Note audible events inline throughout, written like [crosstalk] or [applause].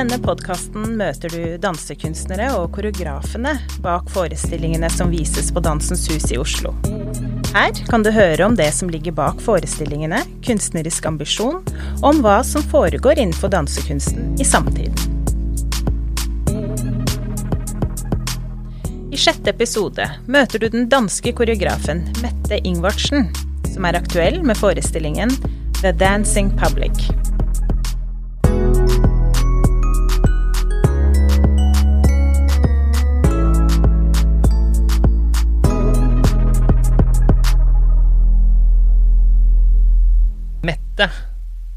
denne podkasten møter du dansekunstnere og koreografene bak forestillingene som vises på Dansens Hus i Oslo. Her kan du høre om det som ligger bak forestillingene, kunstnerisk ambisjon, og om hva som foregår innenfor dansekunsten i samtiden. I sjette episode møter du den danske koreografen Mette Ingvardsen, som er aktuell med forestillingen The Dancing Public.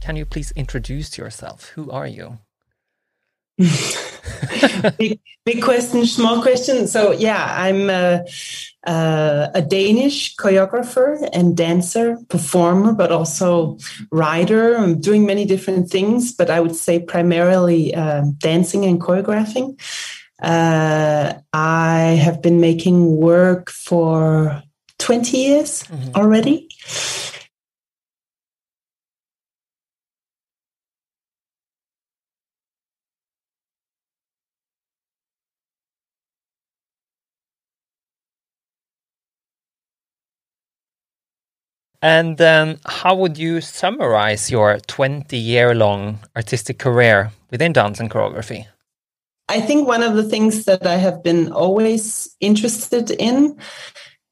Can you please introduce yourself? Who are you? [laughs] big, big question, small question. So yeah, I'm a, a, a, Danish choreographer and dancer, performer, but also writer. I'm doing many different things, but I would say primarily uh, dancing and choreographing. Uh, I have been making work for 20 years mm-hmm. already. And um, how would you summarize your 20 year long artistic career within dance and choreography? I think one of the things that I have been always interested in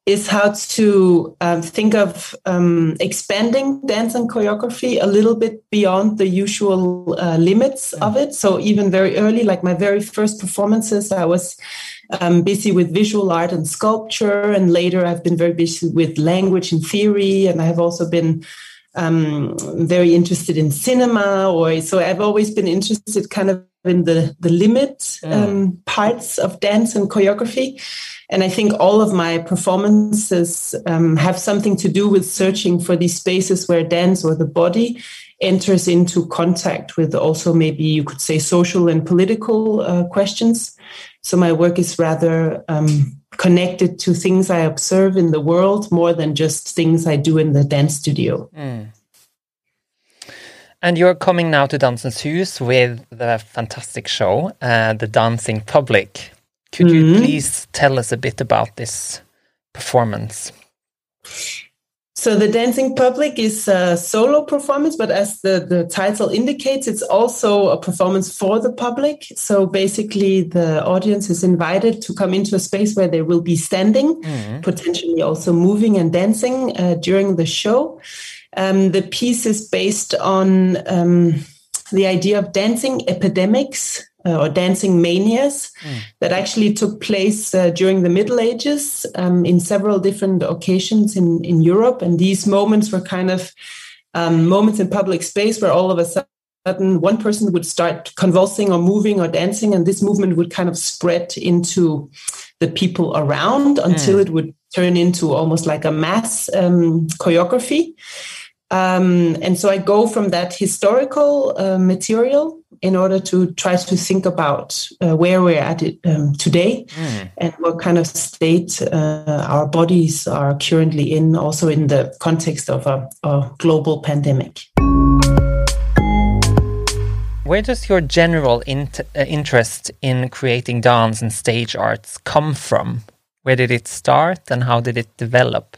is how to um, think of um, expanding dance and choreography a little bit beyond the usual uh, limits of it. So even very early, like my very first performances, I was um, busy with visual art and sculpture, and later I've been very busy with language and theory, and I have also been um, very interested in cinema. Or so I've always been interested, kind of in the the limit mm. um, parts of dance and choreography. And I think all of my performances um, have something to do with searching for these spaces where dance or the body enters into contact with also maybe you could say social and political uh, questions. So my work is rather um, connected to things I observe in the world more than just things I do in the dance studio. Mm. And you're coming now to Dansens Hus with the fantastic show, uh, The Dancing Public. Could mm -hmm. you mm-hmm. please tell us a bit about this performance? So the dancing public is a solo performance, but as the, the title indicates, it's also a performance for the public. So basically the audience is invited to come into a space where they will be standing, mm-hmm. potentially also moving and dancing uh, during the show. Um, the piece is based on um, the idea of dancing epidemics uh, or dancing manias mm. that actually took place uh, during the Middle Ages um, in several different occasions in, in Europe. And these moments were kind of um, moments in public space where all of a sudden one person would start convulsing or moving or dancing, and this movement would kind of spread into the people around until mm. it would turn into almost like a mass um, choreography. Um, and so I go from that historical uh, material in order to try to think about uh, where we're at it, um, today mm. and what kind of state uh, our bodies are currently in, also in the context of a, a global pandemic. Where does your general int uh, interest in creating dance and stage arts come from? Where did it start and how did it develop?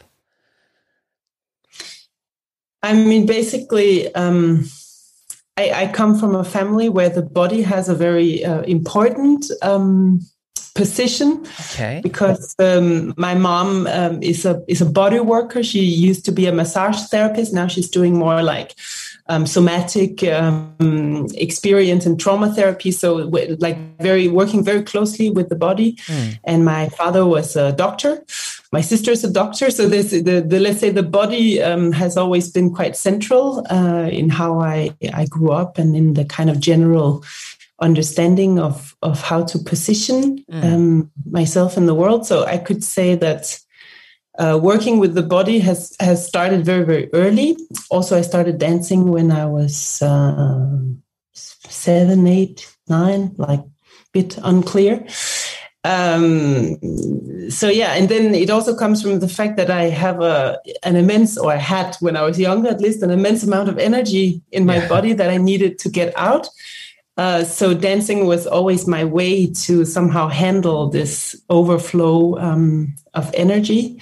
I mean, basically, um, I, I, come from a family where the body has a very uh, important um, position. Okay. Because um, my mom um, is a is a body worker. She used to be a massage therapist. Now she's doing more like um, somatic um, experience and trauma therapy. So, like, very working very closely with the body. Mm. And my father was a doctor. My sister is a doctor. So, this the, the let's say the body um, has always been quite central uh, in how I I grew up and in the kind of general understanding of of how to position mm. um, myself in the world. So I could say that uh, working with the body has has started very very early. Also, I started dancing when I was uh, seven, eight, nine, like a bit unclear. Um, so yeah, and then it also comes from the fact that I have a an immense, or I had when I was younger, at least an immense amount of energy in my yeah. body that I needed to get out. Uh, so dancing was always my way to somehow handle this overflow um, of energy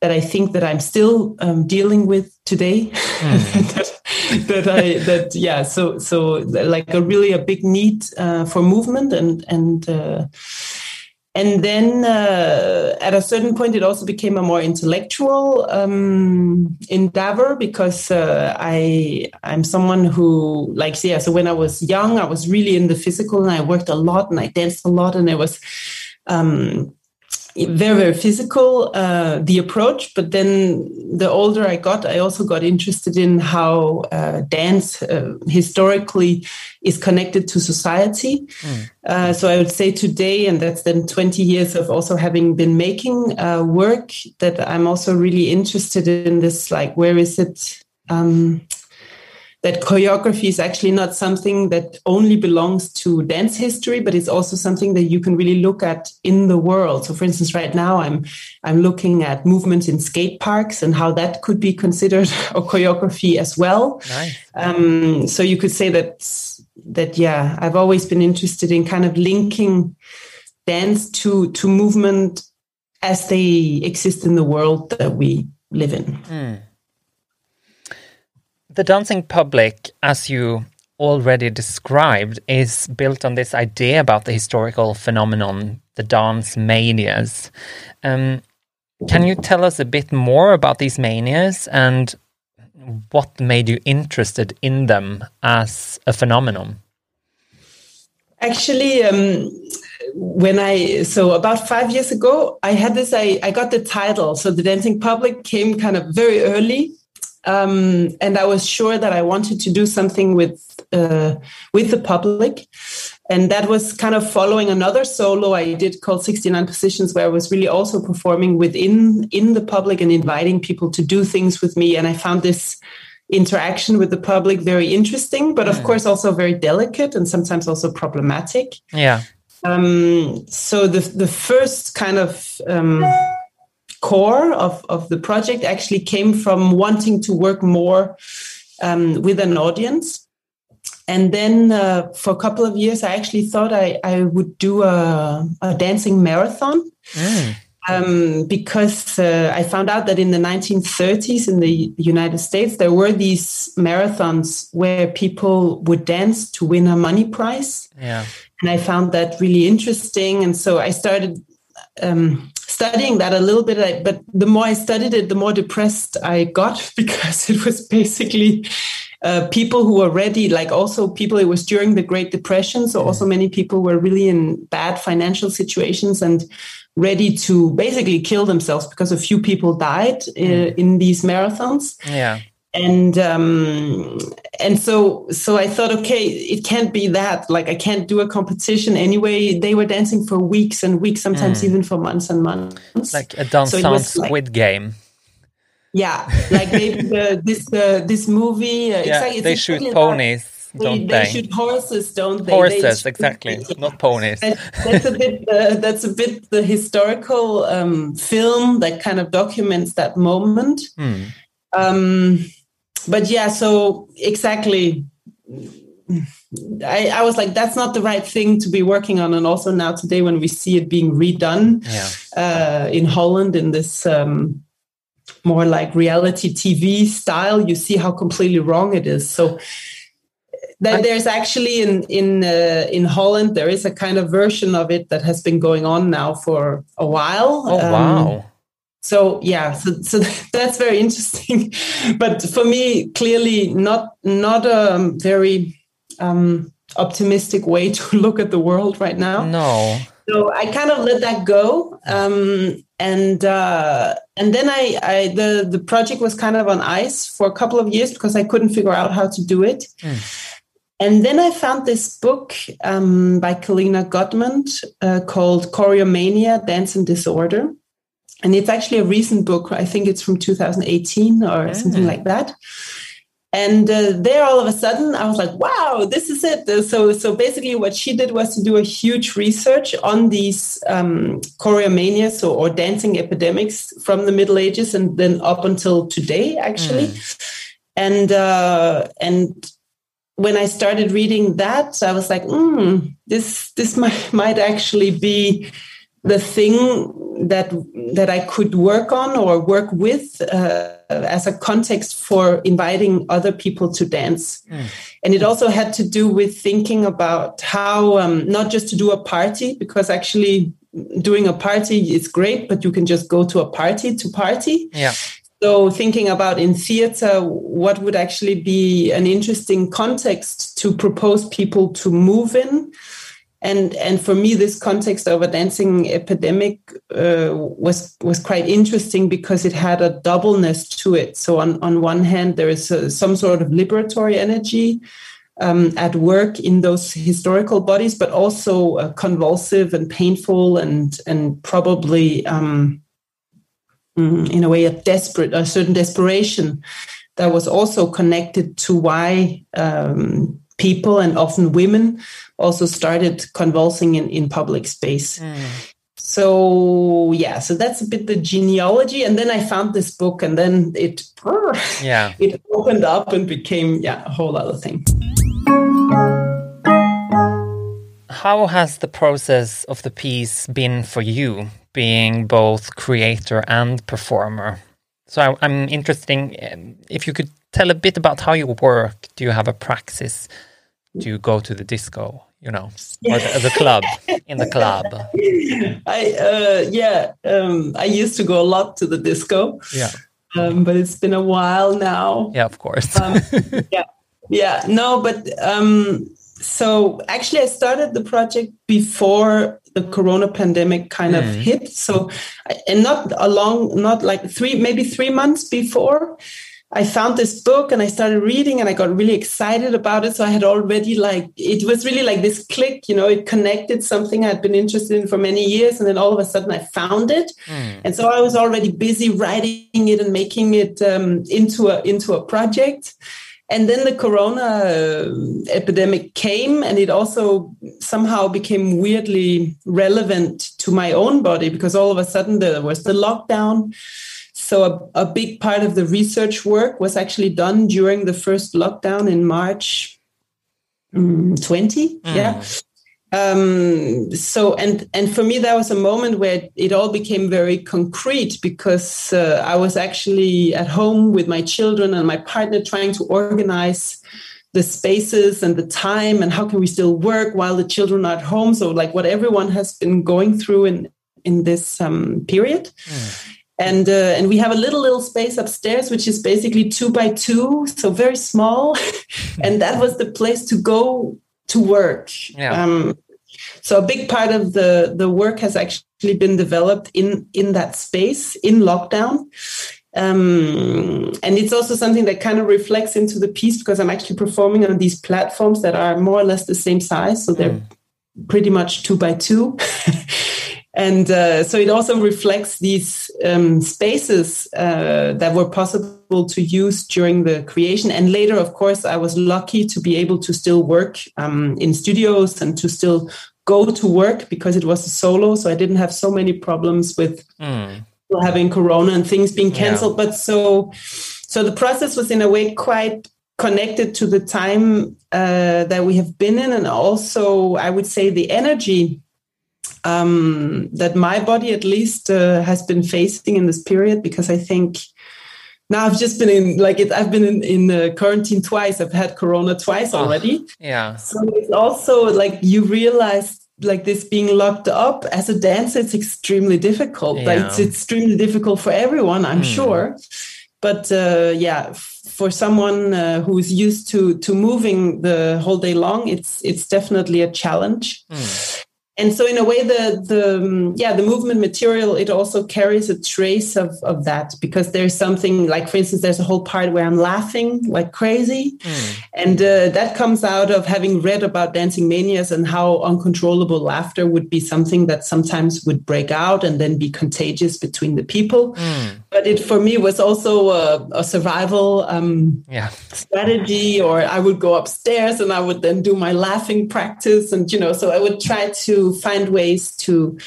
that I think that I'm still um, dealing with today. Mm. [laughs] that, that, I that yeah. So so like a really a big need uh, for movement and and. Uh, and then uh, at a certain point, it also became a more intellectual um, endeavor because uh, I I'm someone who likes yeah. So when I was young, I was really in the physical, and I worked a lot, and I danced a lot, and I was um, very very physical uh, the approach but then the older i got i also got interested in how uh, dance uh, historically is connected to society mm. so i would say today and that's then 20 years of also having been making uh, work that i'm also really interested in this like where is it um, that choreography is actually not something that only belongs to dance history, but it's also something that you can really look at in the world. So, for instance, right now I'm I'm looking at movements in skate parks and how that could be considered [laughs] a choreography as well. Nice. Um, so you could say that that yeah, I've always been interested in kind of linking dance to to movement as they exist in the world that we live in. Mm the dancing public, as you already described, is built on this idea about the historical phenomenon, the dance manias. Um, can you tell us a bit more about these manias and what made you interested in them as a phenomenon? Actually, um, when I so about five years ago, I had this. I, I got the title. So the dancing public came kind of very early um, and I was sure that I wanted to do something with uh, with the public, and that was kind of following another solo I did called 69 Positions, where I was really also performing within in the public and inviting people to do things with me, and I found this interaction with the public very interesting, but of mm. course also very delicate and sometimes also problematic. Yeah. Um, so the the first kind of um, core of, of the project actually came from wanting to work more um, with an audience. And then uh, for a couple of years, I actually thought I, I would do a, a dancing marathon. Mm. Um, because uh, I found out that in the 1930s in the United States, there were these marathons where people would dance to win a money prize. Yeah. And I found that really interesting. And so I started um, studying that a little bit, but the more I studied it, the more depressed I got [laughs] because it was basically uh, people who were ready, like also people, it was during the Great Depression. So also many people were really in bad financial situations and ready to basically kill themselves because a few people died uh, in these marathons. Yeah and um, and so so I thought, okay, it can't be that. Like I can't do a competition anyway. They were dancing for weeks and weeks, sometimes mm. even for months and months. Like a dance so like, squid game. Yeah, like maybe the, [laughs] this uh, this movie. Uh, yeah, they shoot ponies. Don't they, they, shoot horses, don't they? Horses, they exactly, yeah. not ponies. that's a bit. Uh, that's a bit the historical um, film that kind of documents that moment. Hmm. Um, but yeah, so exactly. I, I was like, that's not the right thing to be working on. And also now today, when we see it being redone yeah. uh, in Holland in this um, more like reality TV style, you see how completely wrong it is. So that there's actually in in uh, in Holland there is a kind of version of it that has been going on now for a while. Oh um, wow! So yeah so, so [laughs] that's very interesting. [laughs] But for me clearly not not a very um, optimistic way [laughs] to look at the world right now. No. So i kind of let that go um, and uh, and then I, I the the project was kind of on ice for a couple of years because i couldn't figure out how to do it. Mm. And then I found this book um, by Kélina Gotman uh, called Choreomania Dance and Disorder and it's actually a recent book. I think it's from 2018 or something like that. And uh, there, all of a sudden, I was like, "Wow, this is it!" So, so basically, what she did was to do a huge research on these um, choreomanias or, or dancing epidemics from the Middle Ages and then up until today, actually. Mm. And uh, and when I started reading that, I was like, mm, this this [laughs] might, might actually be the thing that that I could work on or work with uh, as a context for inviting other people to dance. Mm. And it also had to do with thinking about how um, not just to do a party, because actually doing a party is great, but you can just go to a party to party. Yeah. So thinking about in theater, what would actually be an interesting context to propose people to move in and and for me this context of a dancing epidemic uh, was was quite interesting because it had a doubleness to it. So on on one hand there is a, some sort of liberatory energy um, at work in those historical bodies but also uh, convulsive and painful and and probably um, mm, in a way a desperate a certain desperation that was also connected to why um, people and often women also started convulsing in, in public space. Mm. So yeah, so that's a bit the genealogy, and then I found this book, and then it [laughs] yeah it opened up and became yeah a whole other thing. How has the process of the piece been for you, being both creator and performer? So I, I'm interested in if you could tell a bit about how you work. Do you have a praxis? Do you go to the disco? you know, or the, the [laughs] club in the club? I uh, yeah, um, I used to go a lot to the disco. Yeah, um, but it's been a while now. Yeah, of course. um, yeah, yeah, no, but um, so actually, I started the project before the corona pandemic kind of mm. hit. So, and not along, not like three, maybe three months before. I found this book and I started reading and I got really excited about it. So I had already like, it was really like this click, you know, it connected something I'd been interested in for many years. And then all of a sudden I found it. Mm. And so I was already busy writing it and making it um, into a, into a project. And then the corona uh, epidemic came and it also somehow became weirdly relevant to my own body because all of a sudden there was the lockdown so a, a, big part of the research work was actually done during the first lockdown in March um, 20. Mm. Yeah. Um, so and and for me that was a moment where it all became very concrete because uh, I was actually at home with my children and my partner trying to organize the spaces and the time and how can we still work while the children are at home so like what everyone has been going through in in this um, period mm and uh, and we have a little little space upstairs which is basically two by two so very small. [laughs] And that was the place to go to work. Yeah. um, so a big part of the the work has actually been developed in in that space in lockdown. Um, and it's also something that kind of reflects into the piece because i'm actually performing on these platforms that are more or less the same size. So they're mm. pretty much two by two [laughs] and uh, so it also reflects these um, spaces uh, that were possible to use during the creation and later of course i was lucky to be able to still work um, in studios and to still go to work because it was a solo so i didn't have so many problems with mm. having corona and things being canceled yeah. but so so the process was in a way quite connected to the time uh, that we have been in and also i would say the energy um, that my body at least uh, has been facing in this period because I think now I've just been in like it, I've been in, in uh, quarantine twice. I've had Corona twice ah, already. Oh, yeah. So it's also like you realize like this being locked up as a dancer, it's extremely difficult. Yeah. Like it's extremely difficult for everyone, I'm mm. sure. But uh, yeah, for someone uh, who's used to to moving the whole day long, it's it's definitely a challenge. Mm and so in a way the the um, yeah the movement material it also carries a trace of of that because there's something like for instance there's a whole part where i'm laughing like crazy mm. and uh, that comes out of having read about dancing manias and how uncontrollable laughter would be something that sometimes would break out and then be contagious between the people mm. But it for me was also a, a survival um, yeah. strategy or i would go upstairs and i would then do my laughing practice and you know so i would try to find ways to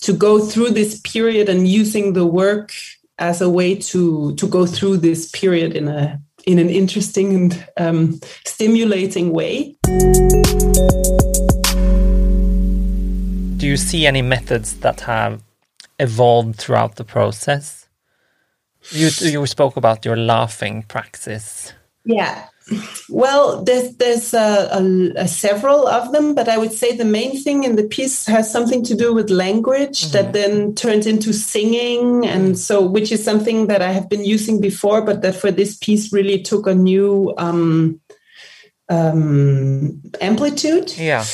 to go through this period and using the work as a way to to go through this period in a in an interesting and um, stimulating way. Do you see any methods that have evolved throughout the process? You you spoke about your laughing praxis. Yeah. Well, there's there's uh, a, a, several of them, but I would say the main thing in the piece has something to do with language mm-hmm. that then turns into singing, and so which is something that I have been using before, but that for this piece really took a new um, um, amplitude. Yeah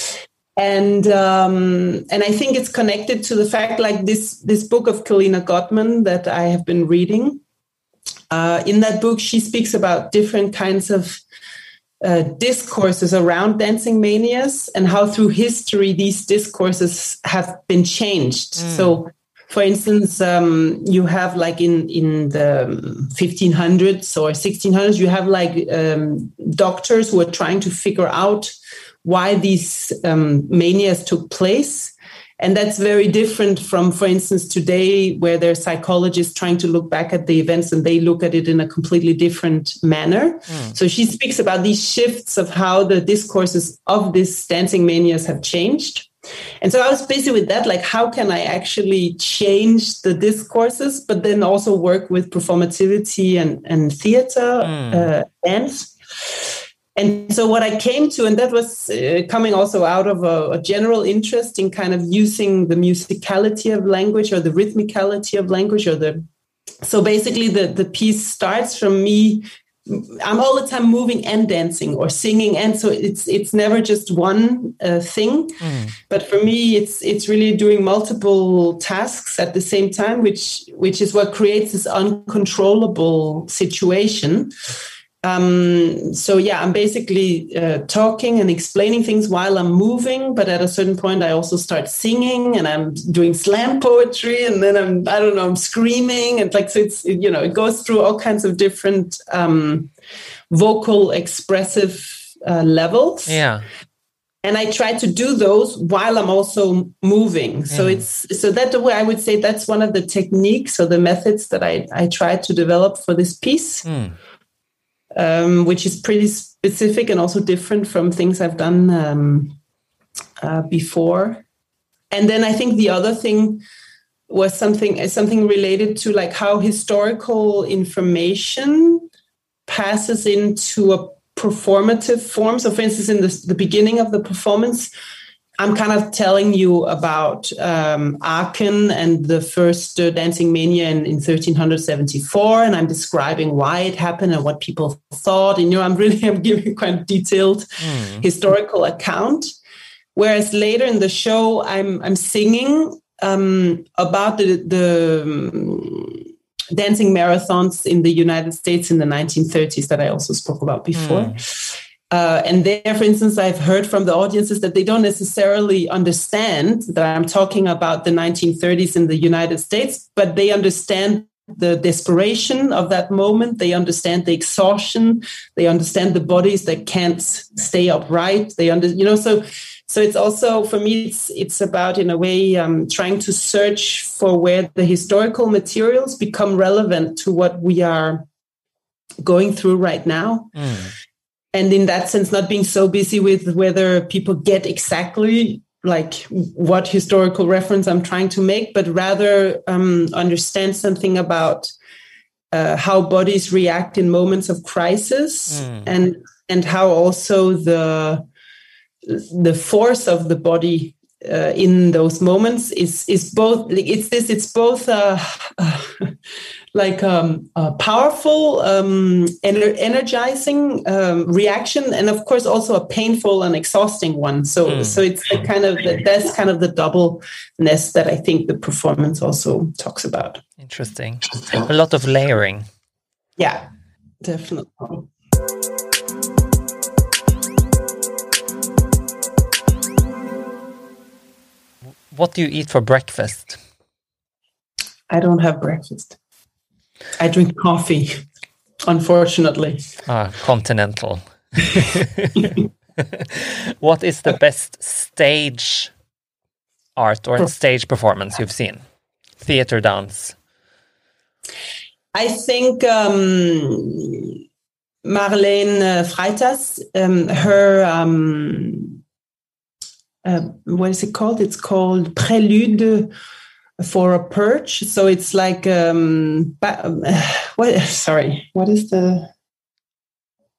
and um, and I think it's connected to the fact like this this book of Kélina Gotman that I have been reading uh, in that book, she speaks about different kinds of uh, discourses around dancing manias and how through history these discourses have been changed. Mm. So, for instance, um, you have like in in the 1500s or 1600s, you have like um, doctors who are trying to figure out why these um, manias took place and that's very different from, for instance, today, where there are psychologists trying to look back at the events and they look at it in a completely different manner. Mm. So she speaks about these shifts of how the discourses of these dancing manias have changed. And so I was busy with that, like how can I actually change the discourses, but then also work with performativity and, and theater, mm. uh, dance. And so, what I came to, and that was uh, coming also out of a, a, general interest in kind of using the musicality of language or the rhythmicality of language, or the so basically the the piece starts from me. I'm all the time moving and dancing or singing, and so it's it's never just one uh, thing. Mm. But for me, it's it's really doing multiple tasks at the same time, which which is what creates this uncontrollable situation um, so yeah, I'm basically uh, talking and explaining things while I'm moving, but at a certain point, I also start singing and I'm doing slam poetry, and then I'm I don't know I'm screaming and like so it's you know it goes through all kinds of different um, vocal expressive uh, levels. Yeah. And I try to do those while I'm also moving. So mm. it's so that the way I would say that's one of the techniques or the methods that I I try to develop for this piece. Mm um, which is pretty specific and also different from things I've done um, uh, before. And then I think the other thing was something something related to like how historical information passes into a performative form. So, for instance, in the, the beginning of the performance, I'm kind of telling you about um, Aachen and the first uh, dancing mania in, in, 1374, and I'm describing why it happened and what people thought. And you know, I'm really [laughs] I'm giving quite detailed mm. historical account. Whereas later in the show, I'm I'm singing um, about the the um, dancing marathons in the United States in the 1930s that I also spoke about before. Mm. Uh, and there, for instance, I've heard from the audiences that they don't necessarily understand that I'm talking about the 1930s in the United States, but they understand the desperation of that moment. They understand the exhaustion. They understand the bodies that can't stay upright. They under, you know, so so it's also for me, it's it's about in a way um, trying to search for where the historical materials become relevant to what we are going through right now. Mm and in that sense not being so busy with whether people get exactly like what historical reference i'm trying to make but rather um, understand something about uh, how bodies react in moments of crisis mm. and and how also the the force of the body uh, in those moments is is both it's this it's both uh, uh [laughs] like um, a powerful um, ener- energizing um, reaction and of course also a painful and exhausting one. So mm. so it's the kind of the, that's kind of the doubleness that i think the performance also talks about. Interesting. A lot of layering. Yeah definitely what do you eat for breakfast? I don't have breakfast. I drink coffee, unfortunately. Ah, continental. [laughs] what is the best stage art or stage performance you've seen? Theater, dance? I think um, Marlene uh, Freitas, um, her um, uh, what is it called? It's called Prelude for a Purge. So it's like um, [sighs] what? Sorry, what is the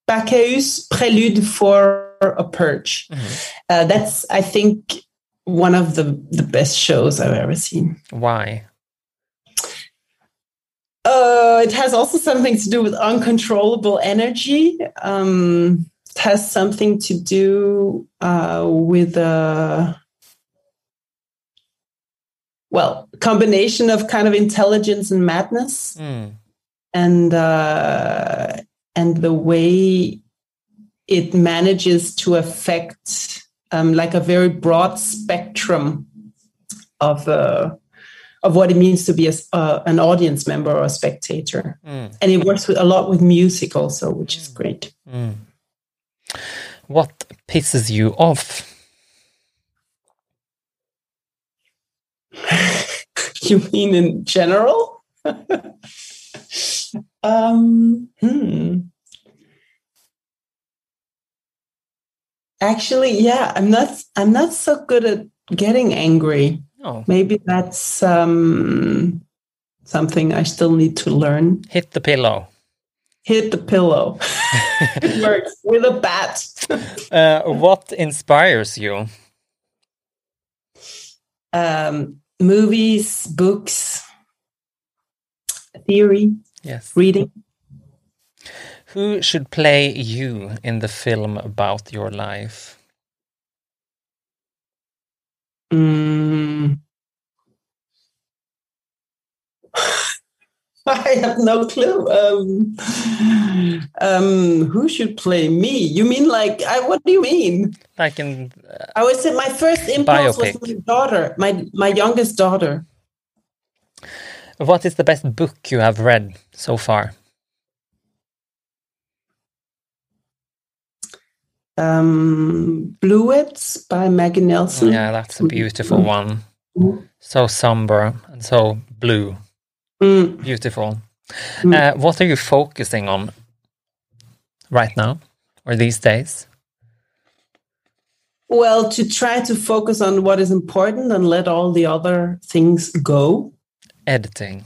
Bacchantes Prelude for a Purge? Mm-hmm. Uh, that's I think one of the the best shows I've ever seen. Why? Uh, it has also something to do with uncontrollable energy. Um, has something to do uh, with a uh, well combination of kind of intelligence and madness, mm. and uh, and the way it manages to affect um, like a very broad spectrum of uh, of what it means to be a, uh, an audience member or a spectator. Mm. And it works with a lot with music also, which is great. Mm. What pisses you off? [laughs] you mean in general? [laughs] um, hmm. Actually, yeah, I'm not. I'm not so good at getting angry. Oh. Maybe that's um, something I still need to learn. Hit the pillow. Hit the pillow. [laughs] it works with a bat. uh, what inspires you? Um, movies, books, theory, yes, reading. Who should play you in the film about your life? Mm. [laughs] I have no clue. Um, um, who should play me? You mean like? I, what do you mean? Like in? Uh, I would say my first impulse biopic. was my daughter, my my youngest daughter. What is the best book you have read so far? um, Bluets by Maggie Nelson. Yeah, that's a beautiful one. So somber and so blue. Mm. Beautiful. Mm. Uh, what are you focusing on right now or these days? Well, to try to focus on what is important and let all the other things go. Editing.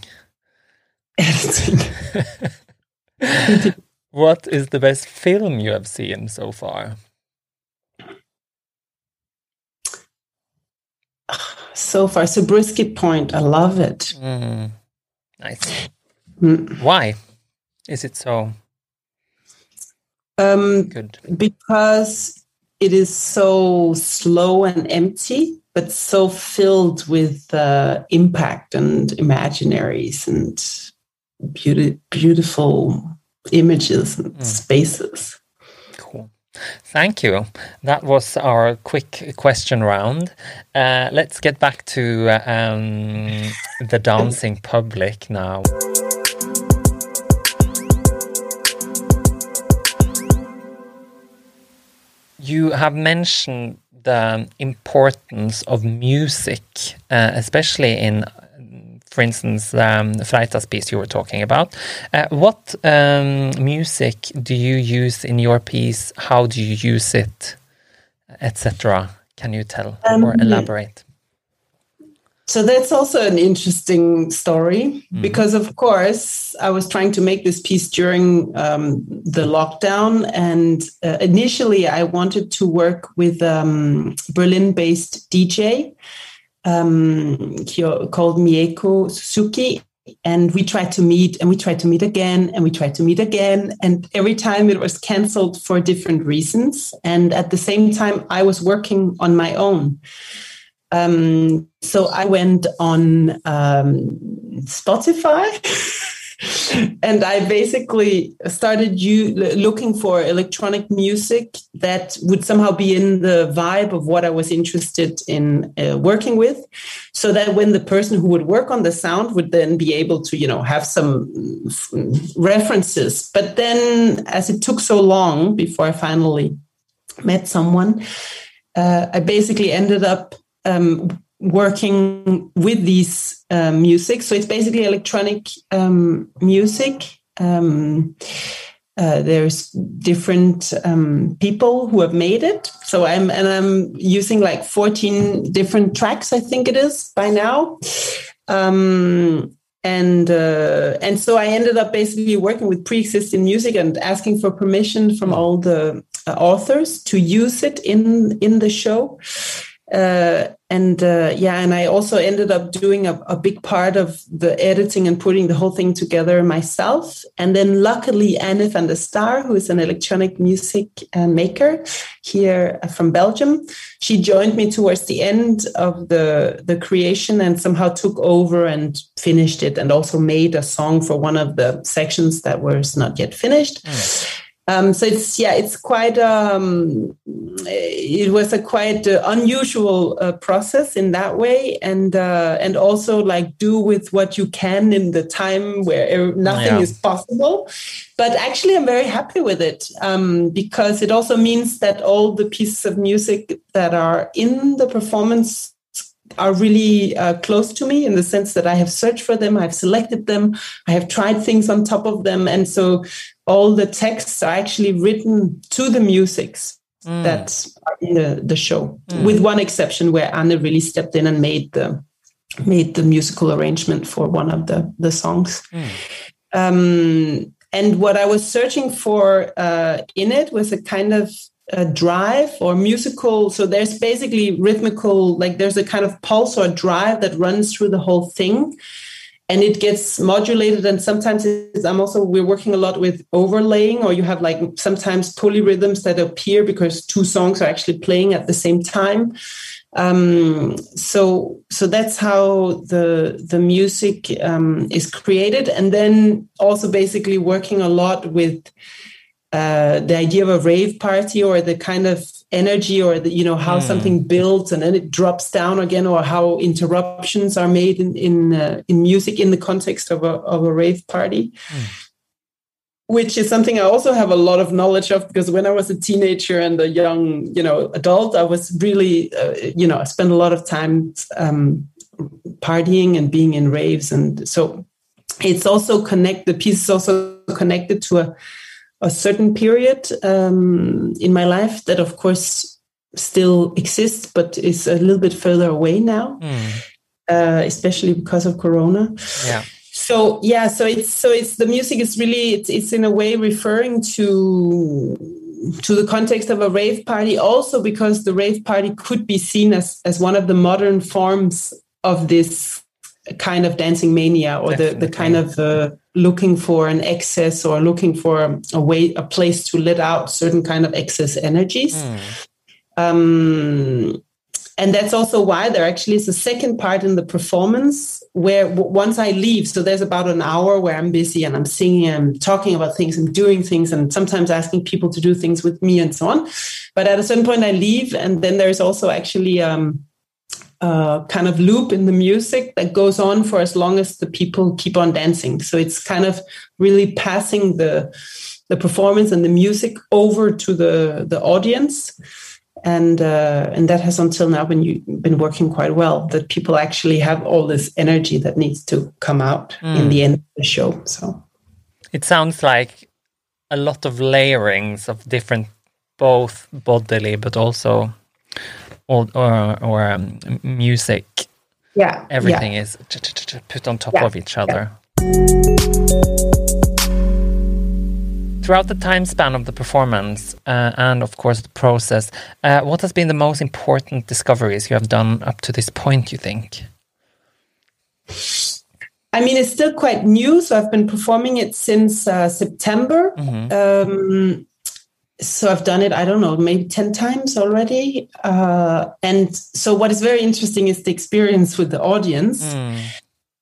Editing. [laughs] What is the best film you have seen so far? So far, Zabriskie Point, I love it. Mm, nice. Mm. Why is it so um, good? Because it is so slow and empty, but so filled with uh, impact and imaginaries and beauty, beautiful images and mm. spaces. Thank you. That was our quick question round. Uh, let's get back to uh, um, the dancing public now. You have mentioned the importance of music, uh, especially in for instance, um, Freitas piece you were talking about. Uh, what um, music do you use in your piece? How do you use it, etc.? Can you tell um, or elaborate? So that's also an interesting story mm. because, of course, I was trying to make this piece during um, the lockdown. And uh, initially, I wanted to work with um, Berlin based DJ um, called Mieko Suzuki. And we tried to meet and we tried to meet again and we tried to meet again. And every time it was canceled for different reasons. And at the same time, I was working on my own. Um, so I went on um, Spotify. [laughs] and I basically started you looking for electronic music that would somehow be in the vibe of what I was interested in uh, working with, so that when the person who would work on the sound would then be able to, you know, have some mm, references. But then, as it took so long before I finally met someone, uh, I basically ended up um, working with these um, music. So it's basically electronic um, music. Um, uh, there's different um, people who have made it. So I'm and I'm using like 14 different tracks, I think it is by now. Um, and uh, and so I ended up basically working with pre-existing music and asking for permission from all the uh, authors to use it in in the show. Uh, and uh, yeah, and I also ended up doing a, a, big part of the editing and putting the whole thing together myself. And then luckily, Anne van der Star, who is an electronic music uh, maker here from Belgium, she joined me towards the end of the, the creation and somehow took over and finished it and also made a song for one of the sections that was not yet finished. Mm. Um, so it's yeah, it's quite um, it was a quite uh, unusual uh, process in that way, and uh, and also like do with what you can in the time where nothing yeah. is possible. But actually, I'm very happy with it um, because it also means that all the pieces of music that are in the performance are really uh, close to me in the sense that I have searched for them, I've selected them, I have tried things on top of them, and so all the texts are actually written to the musics mm. that are in the, the show, mm. with one exception where Anna really stepped in and made the made the musical arrangement for one of the the songs. Mm. Um, and what I was searching for uh, in it was a kind of a drive or musical. So there's basically rhythmical, like there's a kind of pulse or drive that runs through the whole thing. And it gets modulated and sometimes i'm also we're working a lot with overlaying or you have like sometimes polyrhythms that appear because two songs are actually playing at the same time. Um, so so that's how the the music um, is created. And then also basically working a lot with uh, the idea of a rave party or the kind of energy or the, you know how mm. something builds and then it drops down again or how interruptions are made in in, uh, in music in the context of a, of a rave party mm. which is something i also have a lot of knowledge of because when i was a teenager and a young you know adult i was really uh, you know i spent a lot of time um, partying and being in raves and so it's also connect the piece is also connected to a a certain period um, in my life that, of course, still exists, but is a little bit further away now, mm. uh, especially because of Corona. Yeah. So yeah, so it's so it's the music is really it's it's in a way referring to to the context of a rave party, also because the rave party could be seen as as one of the modern forms of this kind of dancing mania or the the kind of uh, looking for an excess or looking for a way a place to let out certain kind of excess energies. Mm. um, and that's also why there actually is a second part in the performance where once i leave so there's about an hour where i'm busy and i'm singing and talking about things and doing things and sometimes asking people to do things with me and so on. But at a certain point i leave and then there's also actually um, uh, kind of loop in the music that goes on for as long as the people keep on dancing. So it's kind of really passing the the performance and the music over to the the audience, and uh, and that has until now been been working quite well. That people actually have all this energy that needs to come out mm. in the end of the show. So it sounds like a lot of layerings of different, both bodily but also or or, or um, music. Yeah, everything yeah. is put on top yeah. of each other. Throughout the time span of the performance uh, and, of course, the process, uh, what has been the most important discoveries you have done up to this point? You think? I mean, it's still quite new, so I've been performing it since uh, September. Mm -hmm. um, so I've done it, I don't know, maybe 10 times already. Uh, and so what is very interesting is the experience with the audience. Mm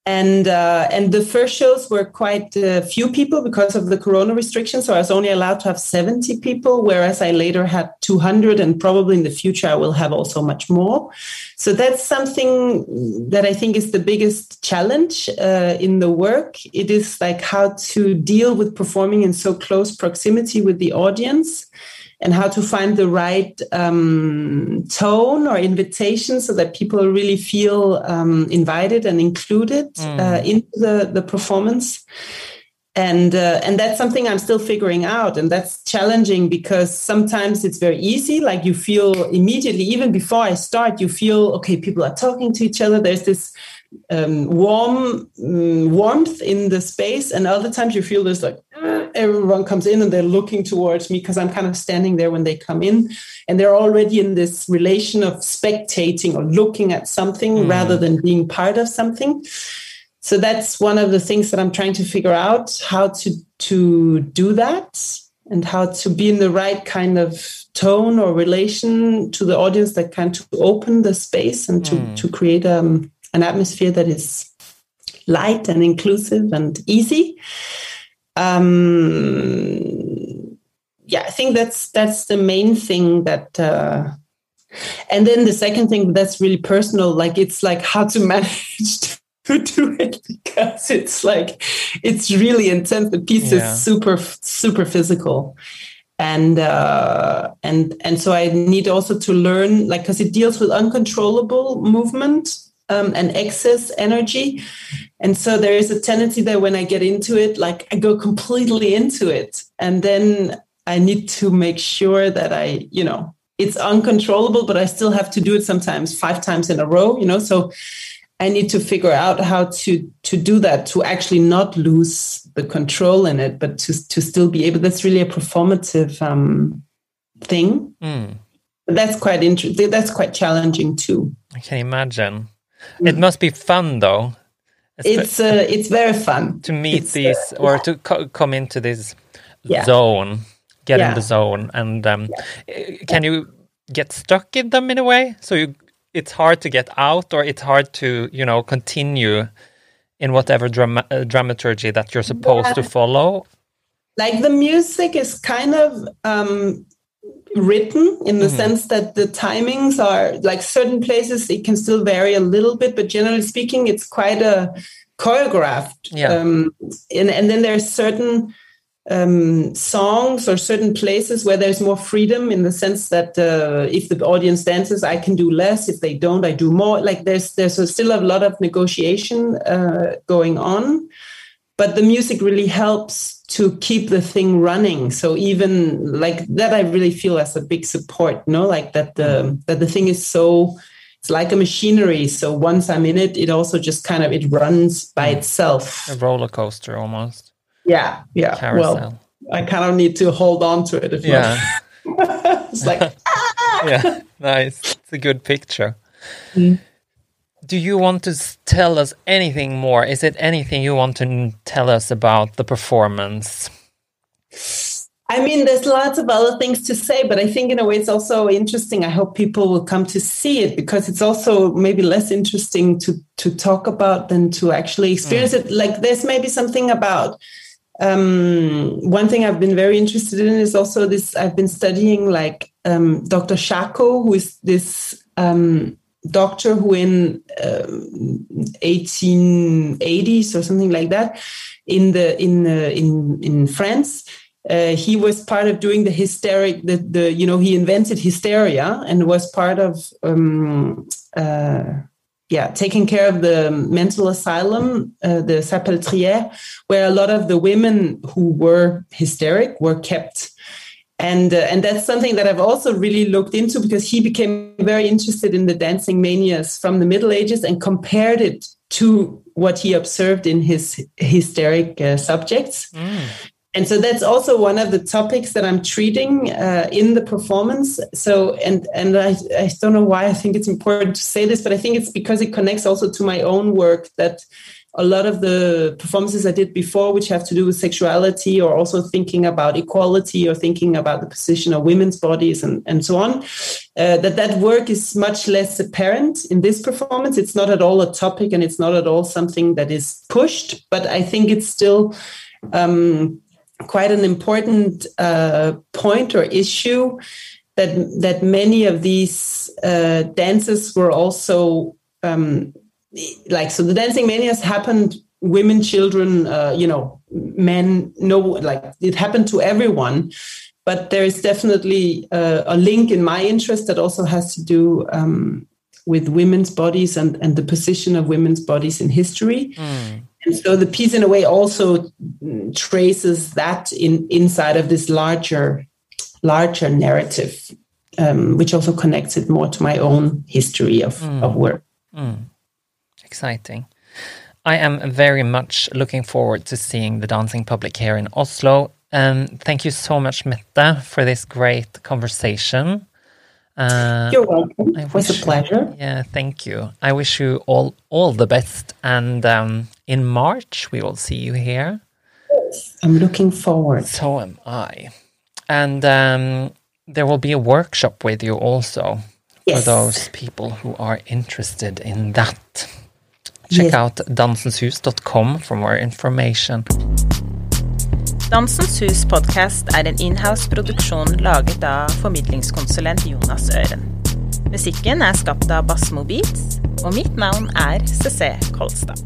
and uh, and the first shows were quite a few people because of the corona restrictions. So i was only allowed to have 70 people whereas i later had 200 and probably in the future i will have also much more. So that's something that i think is the biggest challenge uh, in the work. It is like how to deal with performing in so close proximity with the audience and how to find the right um, tone or invitation so that people really feel um, invited and included mm. uh, into the, the performance. and uh, and that's something i'm still figuring out and that's challenging because sometimes it's very easy like you feel immediately even before i start you feel okay people are talking to each other there's this um, warm um, warmth in the space and other times you feel there's like uh, everyone comes in and they're looking towards me because i'm kind of standing there when they come in and they're already in this relation of spectating or looking at something mm. rather than being part of something so that's one of the things that i'm trying to figure out how to to do that and how to be in the right kind of tone or relation to the audience that can to open the space and to mm. to create um, an atmosphere that is light and inclusive and easy. Um yeah i think that's that's the main thing that uh and then the second thing that's really personal like it's like how to [laughs] manage to do it because it's like it's really intense. The piece yeah. is super super physical. And uh and and so i need also to learn like because it deals with uncontrollable movement um, and excess energy and so there is a tendency that when i get into it like i go completely into it and then i need to make sure that i you know it's uncontrollable but i still have to do it sometimes five times in a row you know so I need to figure out how to to do that to actually not lose the control in it, but to to still be able. That's really a performative um, thing. Mm. That's quite interesting. That's quite challenging too. I can imagine. Mm. It must be fun though. It's uh, it's very fun to meet it's, these uh, or yeah. to co come into this yeah. zone, get yeah. in the zone, and um, can you get stuck in them in a way? So you it's hard to get out or it's hard to you know continue in whatever drama- uh, dramaturgy that you're supposed to follow like the music is kind of um, written in the mm-hmm. sense that the timings are like certain places it can still vary a little bit but generally speaking it's quite a choreographed yeah. um, and, and then there's certain um, songs or certain places where there's more freedom in the sense that uh, if the audience dances, I can do less. If they don't, I do more. Like there's there's still a lot of negotiation uh, going on, but the music really helps to keep the thing running. So even like that, I really feel as a big support. You know, like that the that the thing is so it's like a machinery. So once I'm in it, it also just kind of it runs by mm. itself. A roller coaster almost. Yeah, yeah. Carousel. Well, I kind of need to hold on to it. If yeah. [laughs] It's like, ah! [laughs] yeah, [laughs] nice. It's a good picture. Mm. Do you want to tell us anything more? Is it anything you want to tell us about the performance? I mean, there's lots of other things to say, but I think in a way it's also interesting. I hope people will come to see it because it's also maybe less interesting to to talk about than to actually experience mm. it. Like there's maybe something about um, one thing I've been very interested in is also this. I've been studying like um, Dr. Charcot, who is this um, doctor who in 1880s um, or something like that in the in in in France. Uh, he was part of doing the hysteric the, the you know he invented hysteria and was part of um, uh, yeah, taking care of the mental asylum, uh, the Salpêtrière, where a lot of the women who were hysteric were kept. And, uh, and that's something that I've also really looked into because he became very interested in the dancing manias from the Middle Ages and compared it to what he observed in his hysteric uh, subjects. Mm and so that's also one of the topics that I'm treating uh, in the performance. So, and and I, I don't know why I think it's important to say this, but I think it's because it connects also to my own work that a lot of the performances I did before, which have to do with sexuality or also thinking about equality or thinking about the position of women's bodies and, and so on, uh, that that work is much less apparent in this performance. It's not at all a topic and it's not at all something that is pushed, but I think it's still um, quite an important uh, point or issue that that many of these uh, dances were also um, like so the dancing manias happened women children uh, you know men no like it happened to everyone but there is definitely uh, a link in my interest that also has to do um, with women's bodies and, and the position of women's bodies in history mm. And so the piece, in a way, also traces that in inside of this larger, larger narrative, um, which also connects it more to my own history of, Mm. of work. Exciting. I am very much looking forward to seeing the dancing public here in Oslo. Um, thank you so much, Mette, for this great conversation. Uh, You're welcome. I It was a pleasure. Yeah, thank you. I wish you all all the best, and um, in March we will see you here. Yes, I'm looking forward. So am I, and um, there will be a workshop with you also for those people who are interested in that. Check Yes. out dansenshus.com for more information. Dansens Hus podkast er en inhouse-produksjon laget av formidlingskonsulent Jonas Øren. Musikken er skapt av Bassmo Beats, og mitt navn er CC Kolstad.